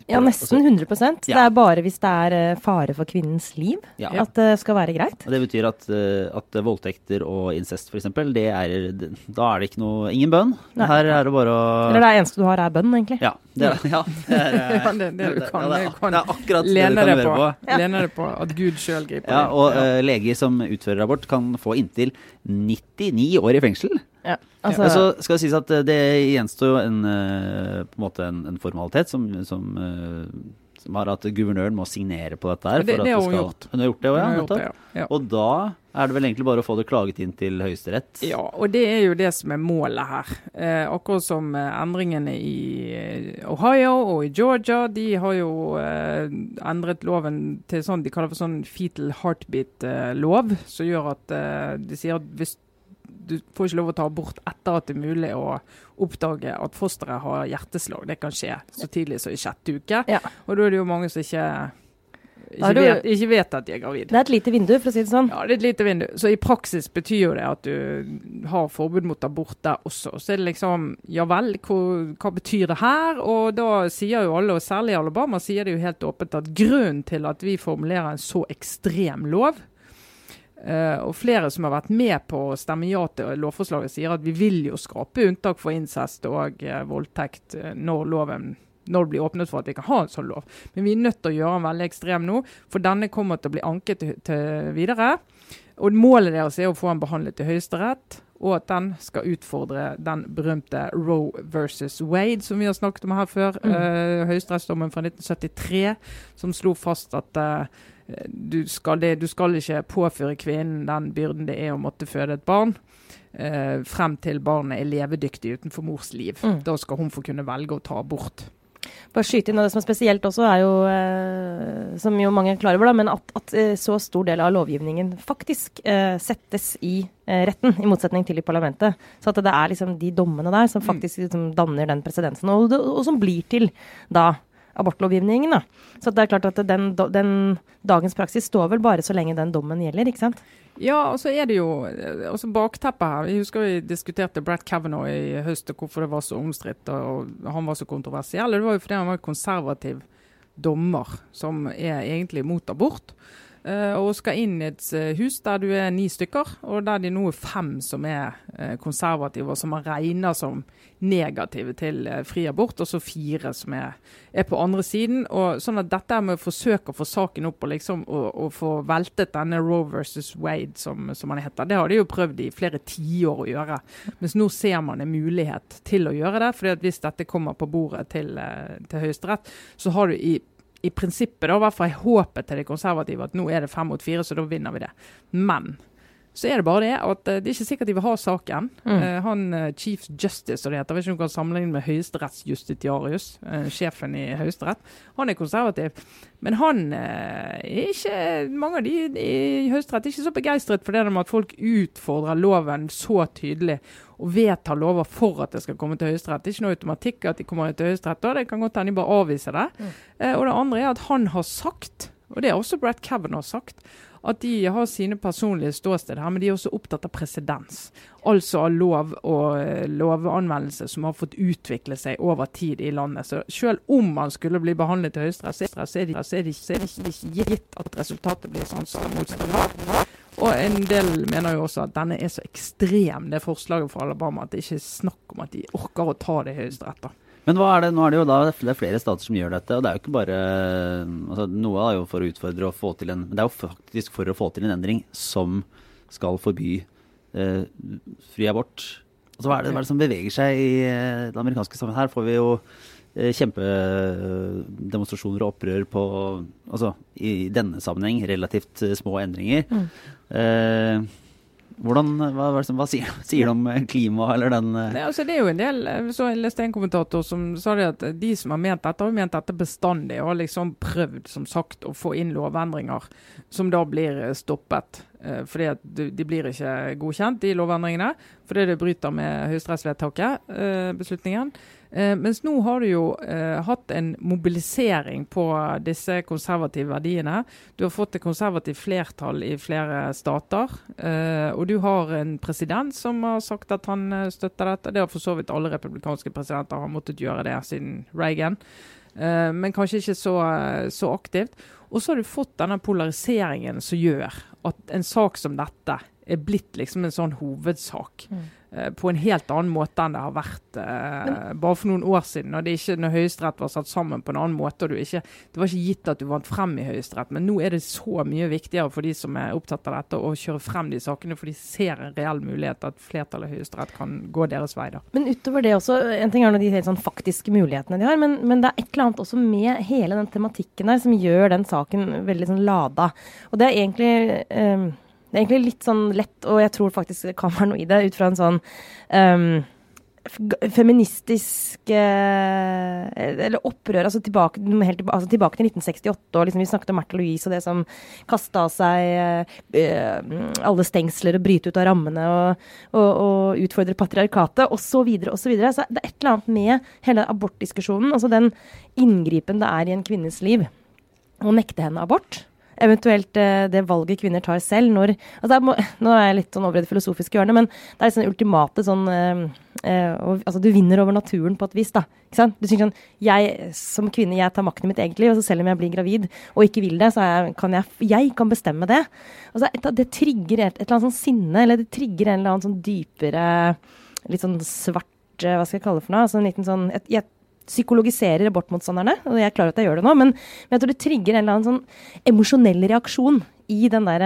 Ja, nesten 100 Det Ja. er bare hvis det er eh, fare for kvinnens liv Ja. at det skal være greit. Og Det betyr at, eh, at voldtekter og incest f.eks., det er Da er det ikke noe Ingen bønn. Nei. Her er det bare å Eller det eneste du har, er bønn, egentlig. Ja. Det er, ja, det er, eh, det, det du kan, det det kan akkurat det du lene kan deg gjøre på. på. Lene deg på at Gud sjøl griper Ja, inn. og Ja. eh, leger som utfører abort, kan få inntil 99 år i fengsel. Ja, Altså, så skal det sies at eh, det gjenstår jo en, eh, på en, måte en, en formalitet som, som, eh, som har at guvernøren må signere på dette her. Det- for at det har hun skal- gjort. Hun har gjort det, ja, har gjort det, ja. Ja. Og da er det vel egentlig bare å få det klaget inn til Høyesterett. Ja, og det er jo det som er målet her. Eh, akkurat som endringene i Ohio og i Georgia, de har jo eh, endret loven til sånn de kaller for sånn fetal heartbeat-lov, som gjør at eh, de sier at hvis du får ikke lov å ta abort etter at det er mulig å oppdage at fosteret har hjerteslag. Det kan skje så tidlig som i sjette uke. Ja. Og da er det jo mange som ikke, ikke, du- vet, ikke vet at de er gravid. det er et lite vindu, for å si det sånn. Ja, det er et lite vindu. Så i praksis betyr jo det at du har forbud mot abort der også. Så er det liksom Ja vel, hva, hva betyr det her? Og da sier jo alle, og særlig i Alabama, sier det jo helt åpent at grunnen til at vi formulerer en så ekstrem lov eh, og flere som har vært med på å stemme ja til lovforslaget, sier at vi vil jo skape unntak for incest og uh, voldtekt eh, når loven når det blir åpnet for at vi kan ha en sånn lov. Men vi er nødt til å gjøre den veldig ekstrem nå, for denne kommer til å bli anket til, til videre. Og målet deres er å få den behandlet i Høyesterett, og at den skal utfordre den berømte Roe versus Wade, som vi har snakket om her før. Mm. Uh, Høyesterettsdommen fra 1973, som slo fast at du, skal det, du skal ikke påføre kvinnen den byrden det er å måtte føde et barn. eh, frem til barnet er levedyktig utenfor mors liv. Mm. Da skal hun få kunne velge å ta abort. Bare skyte inn, og Det som er spesielt også, er jo, eh, som jo mange er klar over, da, men at, at eh, så stor del av lovgivningen faktisk eh, settes i eh, retten, i motsetning til i parlamentet. Så at det er liksom de dommene der som faktisk liksom danner den presedensen, og, og som blir til da abortlovgivningen. da. Så det er klart at den, den dagens praksis står vel bare så lenge den dommen gjelder, ikke sant? Ja, og så er det jo altså bakteppet her. Jeg husker vi diskuterte Brett Kavanaugh i høst, og hvorfor det var så omstridt og han var så kontroversiell. Det var jo fordi han var konservativ dommer som er egentlig mot abort. Eh, og skal inn i et eh, hus der du er ni stykker, og der de nå er fem som er eh, konservative, og som man regner som negative til fri abort, og så fire som er, er på andre siden. og sånn at Dette med å forsøke å få saken opp og liksom å, å få veltet denne Roe versus Wade, som, som han heter, det har de jo prøvd i flere tiår å gjøre. Mens nå ser man en mulighet til å gjøre det. fordi at hvis dette kommer på bordet til, til Høyesterett, så har du i i prinsippet, da, i hvert fall i håpet til de konservative, at nå er det fem mot fire, så da vinner vi det. Men Så er det bare det at eh, det er ikke sikkert de vil ha saken. Mm. Eh, han eh, Chief Justice, som det heter, hvis du kan sammenligne med høyesterettsjustitiarius, sjefen i Høyesterett, han er konservativ. Men han er ikke Mange av de i Høyesterett er ikke så begeistret for det med at folk utfordrer loven så tydelig og vedtar lover for at det skal komme til Høyesterett. Det er ikke noe automatikk at de kommer til Høyesterett. da, Det kan godt hende de bare avviser det. Mm. Og det andre er at han har sagt, og det har også Brett Kavanaugh sagt, at de har sine personlige ståsted her, men de er også opptatt av presedens. Altså av lov og eh, lovanvendelse som har fått utvikle seg over tid i landet. Så selv om man skulle bli behandlet til Høyesterett, så er det er ikke er gitt at resultatet blir sånn som motstanderen. Og en del mener jo også at denne er så ekstrem, det forslaget fra Alabama, at det ikke er snakk om at de orker å ta det i Høyesterett. Men hva er det, nå er det jo da det er flere stater som gjør dette, og det er jo ikke bare altså Noe er jo for å utfordre og få til en Men det er jo faktisk for å få til en endring som skal forby eh, fri abort. Altså hva er, det, hva er det som beveger seg i eh, det amerikanske samfunnet? Her får vi jo eh, kjempedemonstrasjoner og opprør på Altså i denne sammenheng relativt eh, små endringer. Mm. Eh, hvordan, hva, hva, sier, sier det om klima eller den eh, Nei, altså det er jo en del, så Jeg leste en kommentator som sa det at de som har ment dette, har ment dette bestandig. Og har liksom prøvd som sagt å få inn lovendringer som da blir eh, stoppet. Eh, fordi at de blir ikke godkjent, de lovendringene. Fordi det bryter med høyesterettsvedtaket, eh, beslutningen. Eh, mens nå har du jo eh, hatt en mobilisering på disse konservative verdiene. Du har fått et konservativt flertall i flere stater. Eh, og du har en president som har sagt at han eh, støtter dette. Det har for så vidt alle republikanske presidenter har måttet gjøre det siden Reagan. Eh, men kanskje ikke så, eh, så aktivt. Og så har du fått denne polariseringen som gjør at en sak som dette er blitt liksom en sånn hovedsak. Mm. Eh, På en helt annen måte enn det har vært eh, bare for noen år siden. Når, det ikke når Høyesterett var satt sammen på en annen måte. ikke, Det var ikke gitt at du vant frem i Høyesterett, men nå er det så mye viktigere for de som er opptatt av dette, å kjøre frem de sakene, for de ser en reell mulighet at flertallet i Høyesterett kan gå deres vei. da. Men utover det også, en ting er de helt sånn faktiske mulighetene de har, men, men det er et eller annet også med hele den tematikken der som gjør den saken veldig sånn lada. Og det er egentlig ehm, det er egentlig litt sånn lett, og jeg tror faktisk det kan være noe i det, ut fra en sånn um, feministisk eh, Eller opprør, altså tilbake, helt altså tilbake til 1968. og liksom Vi snakket om Märtha Louise og det som kasta av seg eh, alle stengsler og bryte ut av rammene og, og, og utfordre patriarkatet, osv. Så, videre, og så, videre. så det er et eller annet med hele abortdiskusjonen, altså den inngripen det er i en kvinnes liv å nekte henne abort. Eventuelt eh, det valget kvinner tar selv når altså må, Nå er jeg litt sånn over i det filosofiske hjørnet, men det er liksom ultimate sånn øh, øh, Altså, du vinner over naturen på et vis, da. Ikke sant? Du sier sånn Jeg som kvinne, jeg tar makten i mitt eget liv, og så selv om jeg blir gravid og ikke vil det, så jeg, kan jeg Jeg kan bestemme det. Altså, et, det trigger et, et eller annet sånn sinne, eller det trigger en eller annen sånn dypere Litt sånn svart Hva skal jeg kalle det for noe? Altså en liten sånn jeg, jeg psykologiserer abortmotstanderne, og jeg er klar at jeg gjør det nå, men, men jeg tror det trigger en eller annen sånn emosjonell reaksjon i den der,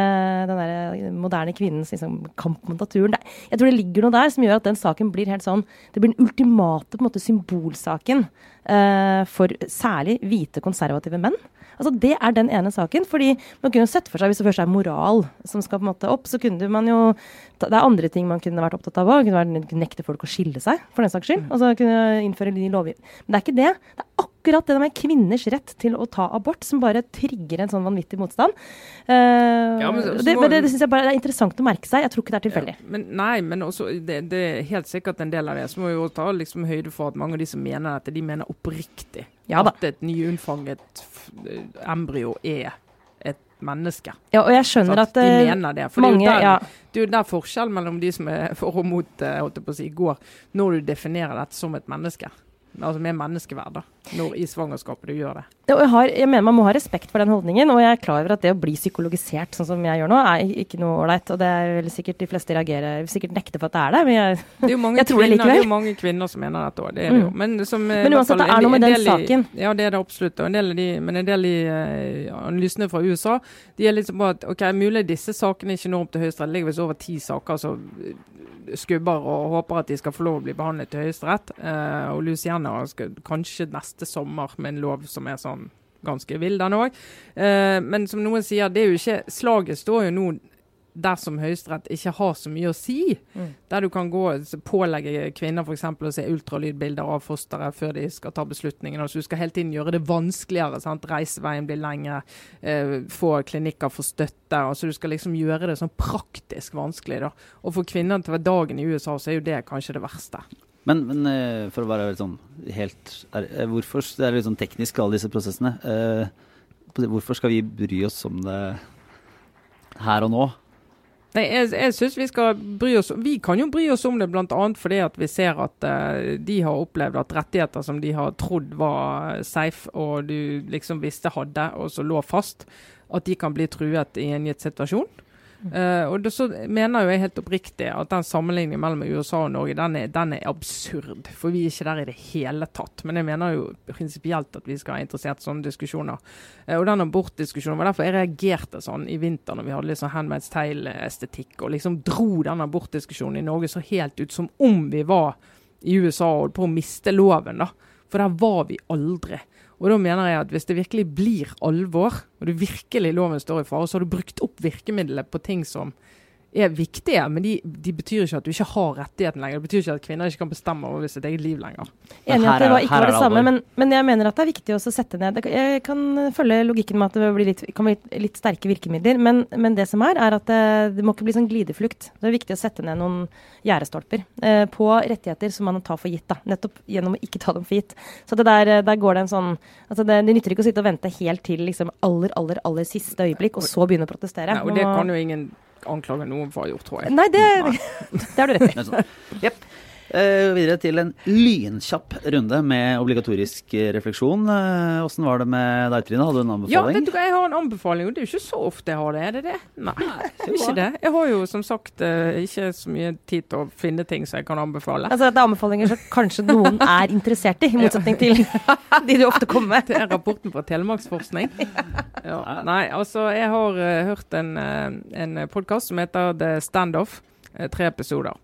den der moderne kvinnens liksom, kamp mot naturen. Jeg tror det ligger noe der som gjør at den saken blir helt sånn Det blir den ultimate på en måte, symbolsaken eh, for særlig hvite, konservative menn. Altså Det er den ene saken. fordi man kunne sett for seg, Hvis det først er moral som skal på en måte opp, så kunne man jo Det er andre ting man kunne vært opptatt av òg. Kunne vært- nekte folk å skille seg, for den saks skyld. Altså kunne innføre ny lovgivning. Men det er ikke det. Det er akkurat det med kvinners rett til å ta abort som bare trigger en sånn vanvittig motstand. Uh, Ja, men så- det men det, det syns jeg bare er interessant å merke seg. Jeg tror ikke det er tilfeldig. Ja, men nei, men også, det, det er helt sikkert en del av det. Så må vi jo ta liksom høyde for at mange av de som mener dette, de mener oppriktig Ja at et nyunnfanget embryo er et menneske. Ja, og jeg skjønner at, at de eh, mener det. For mange det, er jo der, ja, det er der forskjellen mellom de som er for og mot eh, holdt jeg på å si, går, når du definerer dette som et menneske. Altså med menneskeverd, da. Når i svangerskapet du gjør det. Jeg, har, jeg mener Man må ha respekt for den holdningen, og jeg er klar over at det å bli psykologisert sånn som jeg gjør nå, er ikke noe ålreit. Og det er vel sikkert de fleste reagerer sikkert nekter for at det er det. Men jeg, Det er Jeg tror det kvinner, det likevel. er jo mange kvinner som mener dette òg. Det er det jo. Mm. Men, som, eh, Men uansett, det er noe med den saken. i-. Ja, det er det absolutt. En de, men en del i uh, analysene fra USA de er liksom på at ok, mulig disse sakene ikke når opp til Høyesterett. Det ligger visst over ti saker som eh, skubber og håper at de skal få lov å bli behandlet til Høyesterett. Eh, og Luciana skal kanskje neste sommer med en lov som er sånn ganske vill, den òg. Eh, men som noen sier, det er jo ikke Slaget står jo nå dersom Høyesterett ikke har så mye å si, Mm. der du kan gå pålegge kvinner eksempel å se ultralydbilder av fosteret før de skal ta beslutningen. Altså, du skal hele tiden gjøre det vanskeligere. Sant? Reiseveien blir lengre, eh, få klinikker for støtte. altså Du skal liksom gjøre det sånn praktisk vanskelig. da. Og for kvinner til hver dagen i USA så er jo det kanskje det verste. Men, men eh, for å være litt sånn helt er, eh, Hvorfor Det er litt sånn teknisk, alle disse prosessene. Eh, hvorfor skal vi bry oss om det her og nå? Nei, jeg, jeg synes Vi skal bry oss Vi kan jo bry oss om det bl.a. fordi at vi ser at uh, de har opplevd at rettigheter som de har trodd var safe, og du liksom visste hadde, og så lå fast, at de kan bli truet i en gitt situasjon. Eh, og det, så mener jo jeg helt oppriktig at den sammenligningen mellom USA og Norge, den er, den er absurd. For vi er ikke der i det hele tatt. Men jeg mener jo prinsipielt at vi skal være interessert i sånne diskusjoner. Uh, og den abortdiskusjonen var derfor jeg reagerte sånn i vinter når vi hadde sånn Handmaid's Tale-estetikk, og liksom dro den abortdiskusjonen i Norge så helt ut som om vi var i USA og holdt på å miste loven, da. For der var vi aldri. Og da mener jeg at hvis det virkelig blir alvor, og det virkelig loven står i fare, så har du brukt opp virkemidlet på ting som er viktige, men de, de betyr ikke at du ikke har rettigheten lenger. Det betyr ikke at kvinner ikke kan bestemme over sitt eget liv lenger. Enig at det var, ikke var det samme, men, men jeg mener at det er viktig også å sette ned det- Jeg kan følge logikken med at det blir litt, kan bli litt sterke virkemidler, men, men det som er, er at det, det må ikke bli sånn glideflukt. Det er viktig å sette ned noen gjerdestolper eh, på rettigheter som man tar for gitt. da, Nettopp gjennom å ikke ta dem for gitt. Så det der, der går det en sånn altså det, det nytter ikke å sitte og vente helt til liksom aller, aller, aller siste øyeblikk, og så begynne å protestere. Nei, og det kan jo ingen anklage noen for å ha gjort, tror jeg. Nei, det, det har du rett i. Det sånn. Jepp. Eh, videre til en lynkjapp runde med obligatorisk refleksjon. Eh, Åssen var det med deg, Trine? Hadde du en Ja, anbefaling? vet du hva, jeg har en anbefaling, og det er jo ikke så ofte jeg har det. Er det det? Nei, det ikke det. Jeg har jo som sagt eh, ikke så mye tid til å finne ting som jeg kan anbefale. Altså, det er anbefalinger som kanskje noen er interessert i, i motsetning til de du ofte kommer med. Det er rapporten fra Telemarksforskning. Ja. Nei, altså, jeg har hørt en, uh, en podkast som heter The Standoff. tre episoder.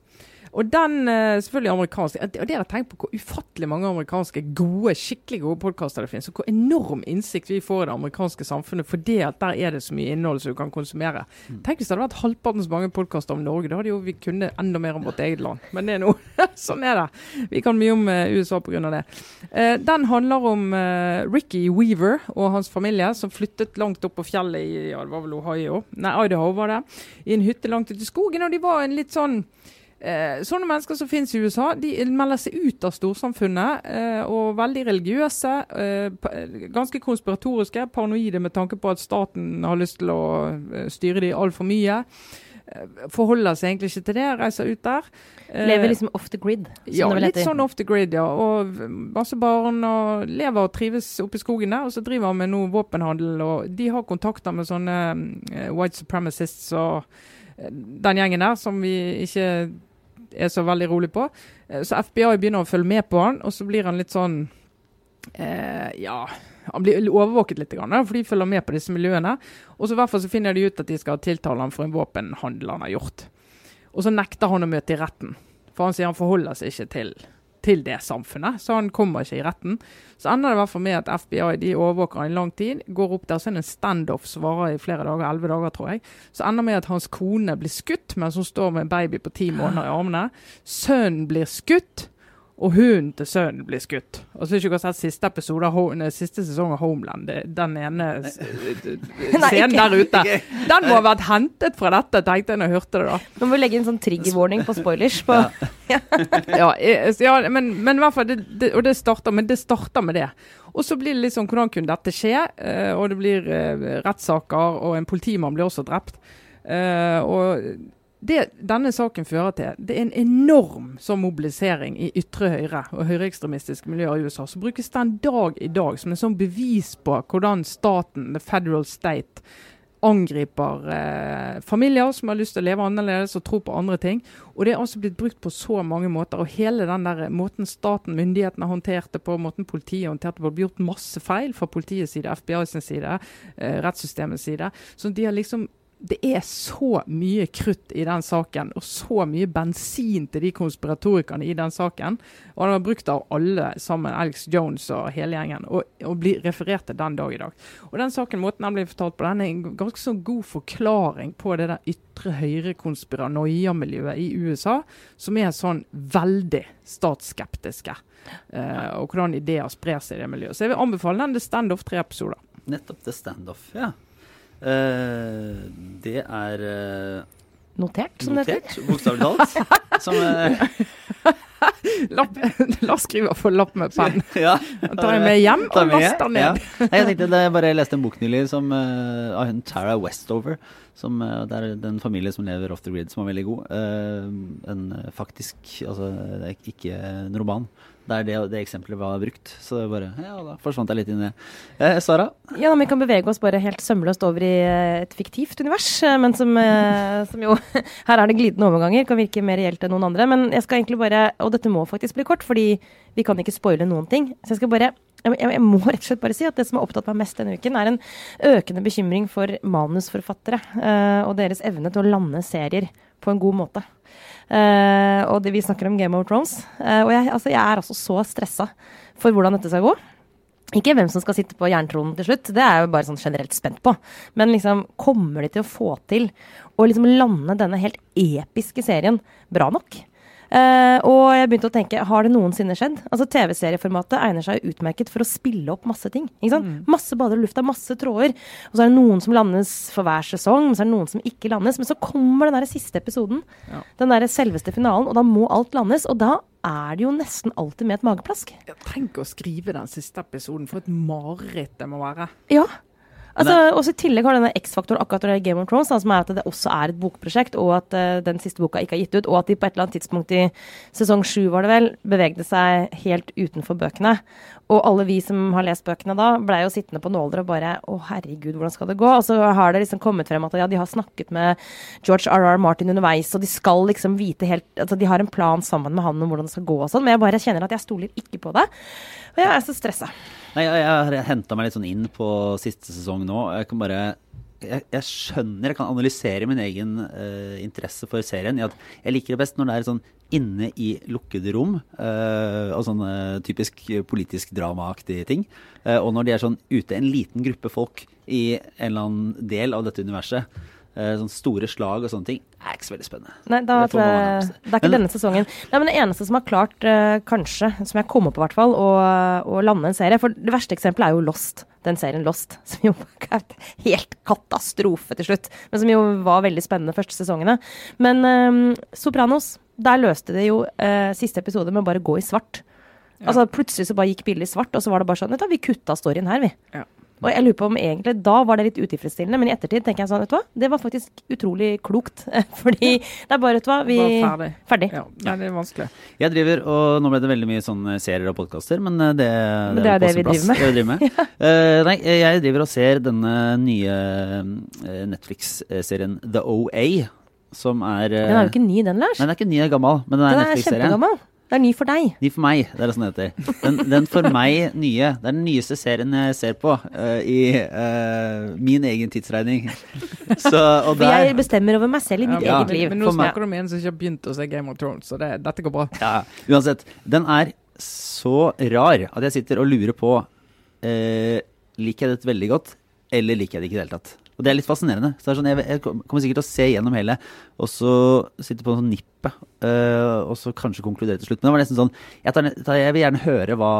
Og den, eh, selvfølgelig amerikansk, og det har tenkt på hvor ufattelig mange amerikanske gode, skikkelig gode podkaster det finnes, og hvor enorm innsikt vi får i det amerikanske samfunnet fordi at der er det så mye innhold som du kan konsumere. Tenk hvis det hadde vært halvparten så mange podkaster om Norge, da hadde jo vi kunnet enda mer om vårt eget land. Men det er noe, sånn er det. Vi kan mye om eh, USA pga. det. Eh, den handler om Ricky Weaver og hans familie som flyttet langt opp på fjellet i ja, det var vel Ohio, nei Idaho var det, i en hytte langt ute i skogen. Og de var en litt sånn Eh, sånne mennesker som finnes i USA, de melder seg ut av storsamfunnet. Eh, og veldig religiøse. Eh, ganske konspiratoriske. Paranoide med tanke på at staten har lyst til å eh, styre dem altfor mye. Eh, forholder seg egentlig ikke til det. Reiser ut der. Eh, Lever liksom off the grid. ja, litt sånn off the grid, ja. Og masse barn. Og lever og trives oppe i skogen der. Og så driver han med noe våpenhandel. Og de har kontakter med sånne white supremacists og den gjengen der som vi ikke er så veldig rolig på. Eh, Så FBI begynner å følge med på han, og så blir han litt sånn eh, Ja, han blir overvåket litt, for de følger med på disse miljøene. Og så så finner de ut at de skal tiltale ham for en våpenhandel han har gjort. Og så nekter han å møte i retten, for han sier han forholder seg ikke til, til det samfunnet. Så han kommer ikke i retten. Så ender det i hvert fall med at FBI de overvåker han i lang tid. Går opp der, så er det en standoff som varer i flere dager, elleve dager, tror jeg. Så ender det med at hans kone blir skutt mens hun står med en baby på ti måneder i armene. Sønnen blir skutt. Og hunden til sønnen blir skutt. Og så har ikke sett siste episode siste sesong av Homeland. Den ene scenen der ute. Den må ha vært hentet fra dette, tenkte jeg når jeg hørte det. da. Nå må vi legge inn sånn trigger-warning på spoilers. På, ja, ja, ja men, men i hvert fall, det, det, og det starter, men det starter med det. Og så blir det litt sånn, hvordan kunne dette skje? Eh, og det blir eh, rettssaker, og en politimann blir også drept. Eh, og det denne saken fører til, det er en enorm sånn mobilisering i ytre høyre og høyreekstremistiske miljøer i USA. Så brukes den dag i dag som en sånn bevis på hvordan staten, the federal state, angriper eh, familier som har lyst til å leve annerledes og tro på andre ting. Og det er altså blitt brukt på så mange måter. Og hele den der måten staten, myndighetene håndterte på, måten politiet håndterte på, det ble gjort masse feil fra politiets side, FBI sin side, eh, rettssystemets side. Så de har liksom det er så mye krutt i den saken, og så mye bensin til de konspiratorikerne i den saken. Og den var brukt av alle sammen, Alex Jones og hele gjengen, og, og blir referert til den dag i dag. Og den saken, måten den blir fortalt på, den er en ganske sånn god forklaring på det der ytre høyre konspiranoia-miljøet i USA, som er sånn veldig statsskeptiske. Eh, og hvordan ideer sprer seg i det miljøet. Så jeg vil anbefale den The Standoff tre episoder. Nettopp The Standoff, ja. Eh, det er uh, Notert, som det heter. notert, bokstavelig talt. Som uh, Lapp, la oss skrive for lapp med penn. Ja. Den tar jeg med hjem og last den ned. Ja. Nei, Jeg tenkte det, jeg bare leste en bok nylig som, uh, av hun Tara Westover. Som, uh, det er den familie som lever off the grid, som er veldig god. Uh, en faktisk Altså, det er ikke en roman. Der det, det eksempelet var brukt. Så det bare Ja, da forsvant jeg litt inn i det. Eh, Sara? Ja, Vi kan bevege oss bare helt sømløst over i eh, et fiktivt univers, eh, men som, eh, som jo Her er det glidende overganger, kan virke mer reelt enn noen andre. Men jeg skal egentlig bare Og dette må faktisk bli kort, fordi vi kan ikke spoile noen ting. Så jeg skal bare jeg må rett og slett bare si at det som har opptatt meg mest denne uken, er en økende bekymring for manusforfattere eh, og deres evne til å lande serier på en god måte. Uh, og det, vi snakker om Game of Thrones. Uh, og jeg, altså, jeg er altså så stressa for hvordan dette skal gå. Ikke hvem som skal sitte på jerntronen til slutt, det er jeg jo bare sånn generelt spent på. Men liksom, kommer de til å få til å liksom lande denne helt episke serien bra nok? Eh, og jeg begynte å tenke, har det noensinne skjedd? Altså TV-serieformatet egner seg utmerket for å spille opp masse ting. Ikke sant? Masse bader i lufta, masse tråder. Og så er det noen som landes for hver sesong, men så er det noen som ikke landes. Men så kommer den der siste episoden, Ja. den der selveste finalen, og da må alt landes. Og da er det jo nesten alltid med et mageplask. Tenk å skrive den siste episoden, for et mareritt det må være. Ja. Altså, også I tillegg har denne X-faktoren akkurat når det Game of Thrones, da, som er at det også er et bokprosjekt, og at uh, den siste boka ikke er gitt ut, og at de på et eller annet tidspunkt i sesong sju var det vel, bevegde seg helt utenfor bøkene. Og alle vi som har lest bøkene da, blei jo sittende på nåler og bare Å, herregud, hvordan skal det gå? Og så har det liksom kommet frem at ja, de har snakket med George R.R. Martin underveis, og de skal liksom vite helt Altså, de har en plan sammen med han om hvordan det skal gå og sånn, men jeg bare kjenner at jeg stoler ikke på det. Og jeg er så stressa. Nei, jeg, jeg har henta meg litt sånn inn på siste sesong nå. Jeg kan bare jeg, jeg skjønner, jeg kan analysere min egen uh, interesse for serien. i at Jeg liker det best når det er sånn inne i lukkede rom, uh, og sånn eh, typisk politisk dramaaktige ting. Uh, og når de er sånn ute, en liten gruppe folk i en eller annen del av dette universet. sånne sånn store slag og sånne ting. er ikke så veldig spennende. Nei, da Det tror jeg, det er ikke Men- denne sesongen. Nei, men Det eneste som har klart, kanskje, som jeg kommer på hvert fall, å, å lande en serie For det verste eksempelet er jo Lost. Den serien Lost. Som jo er helt katastrofe til slutt. Men som jo var veldig spennende første sesongene. Men um, Sopranos, der løste det jo uh, siste episode med å bare gå i svart. Altså Plutselig så bare gikk bildet i svart, og så var det bare sånn Vet du vi kutta storyen her, vi. Ja. Og jeg lurer på om egentlig da var det litt utilfredsstillende, men i ettertid tenker jeg sånn, vet du hva, det var faktisk utrolig klokt. Fordi det er bare, vet du hva, vi var ferdig. Ferdig. Ja, nei, det er vanskelig. Jeg driver, og nå ble det veldig mye sånn serier og podkaster, men det, det, Men det er er det vi driver med. Det vi driver med. Eh, nei, jeg driver og ser denne nye eh, Netflix-serien The OA, som er eh, Den er jo ikke ny, den, Lars. Nei, den er ikke ny, den er gammel, men den er Den er Netflix-serie. Det er ny for deg. Ny for meg, det er det sånn det heter. Den, den for meg nye. Det er den nyeste serien jeg ser på uh, i uh, min egen tidsregning. Så, og der, jeg bestemmer over meg selv i mitt Ja. eget liv. Men nå meg- snakker du om en som ikke har begynt å se Game of Thrones, så det, dette går bra. Ja, uansett. Den er så rar at jeg sitter og lurer på uh, Liker jeg dette veldig godt, eller liker jeg det ikke i det hele tatt? Og det er litt fascinerende. Så det er sånn, jeg, jeg kommer sikkert til å se gjennom hele, og så sitte på en sånn nippe, øh, og så kanskje konkludere til slutt. Men det var nesten sånn Jeg, tar, tar, jeg vil gjerne høre hva,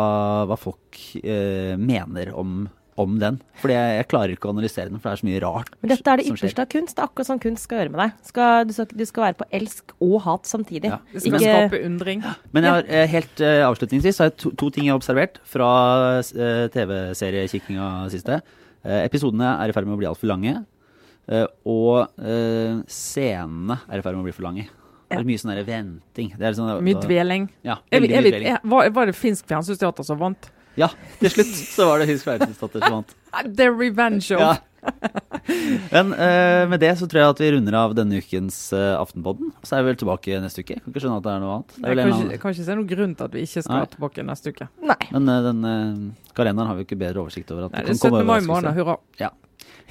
hva folk øh, mener om, om den. Fordi jeg, jeg klarer ikke å analysere den, for det er så mye rart Men dette er det ypperste av kunst. Det er akkurat sånn kunst skal gjøre med deg. Skal, du, skal, du skal være på elsk og hat samtidig. Ja. Det skal Ikke, skape undring. Men jeg har, eh, helt eh, avslutningsvis så har jeg to, to ting jeg har observert fra TV-seriekikkinga siste. Eh, episodene er i ferd med å bli altfor lange. eh, og eh, scenene er i ferd med å bli for lange. Det er mye sånn venting. Det er sånn, Mye dveling. Ja, Jeg, jeg, jeg, var, var det finsk fjernsynsteater som vant? Ja, til slutt så var det finsk fjernsynsteater som vant. The Revenge of Ja. Men uh, med det så tror jeg at vi runder av denne ukens uh, Aftenpodden. Så er vi vel tilbake neste uke. Kan ikke skjønne at det er noe annet. Det er Jeg kan en ikke, jeg kan ikke se noen grunn til at vi ikke skal Nei. tilbake neste uke. nei. Men uh, den uh, kalenderen har vi jo ikke bedre oversikt over. At Nei, det er 17. mai måned, hurra. Ja.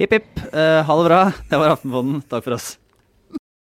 Hipp hipp. Ha det bra. Det var Aftenpodden. Takk for oss.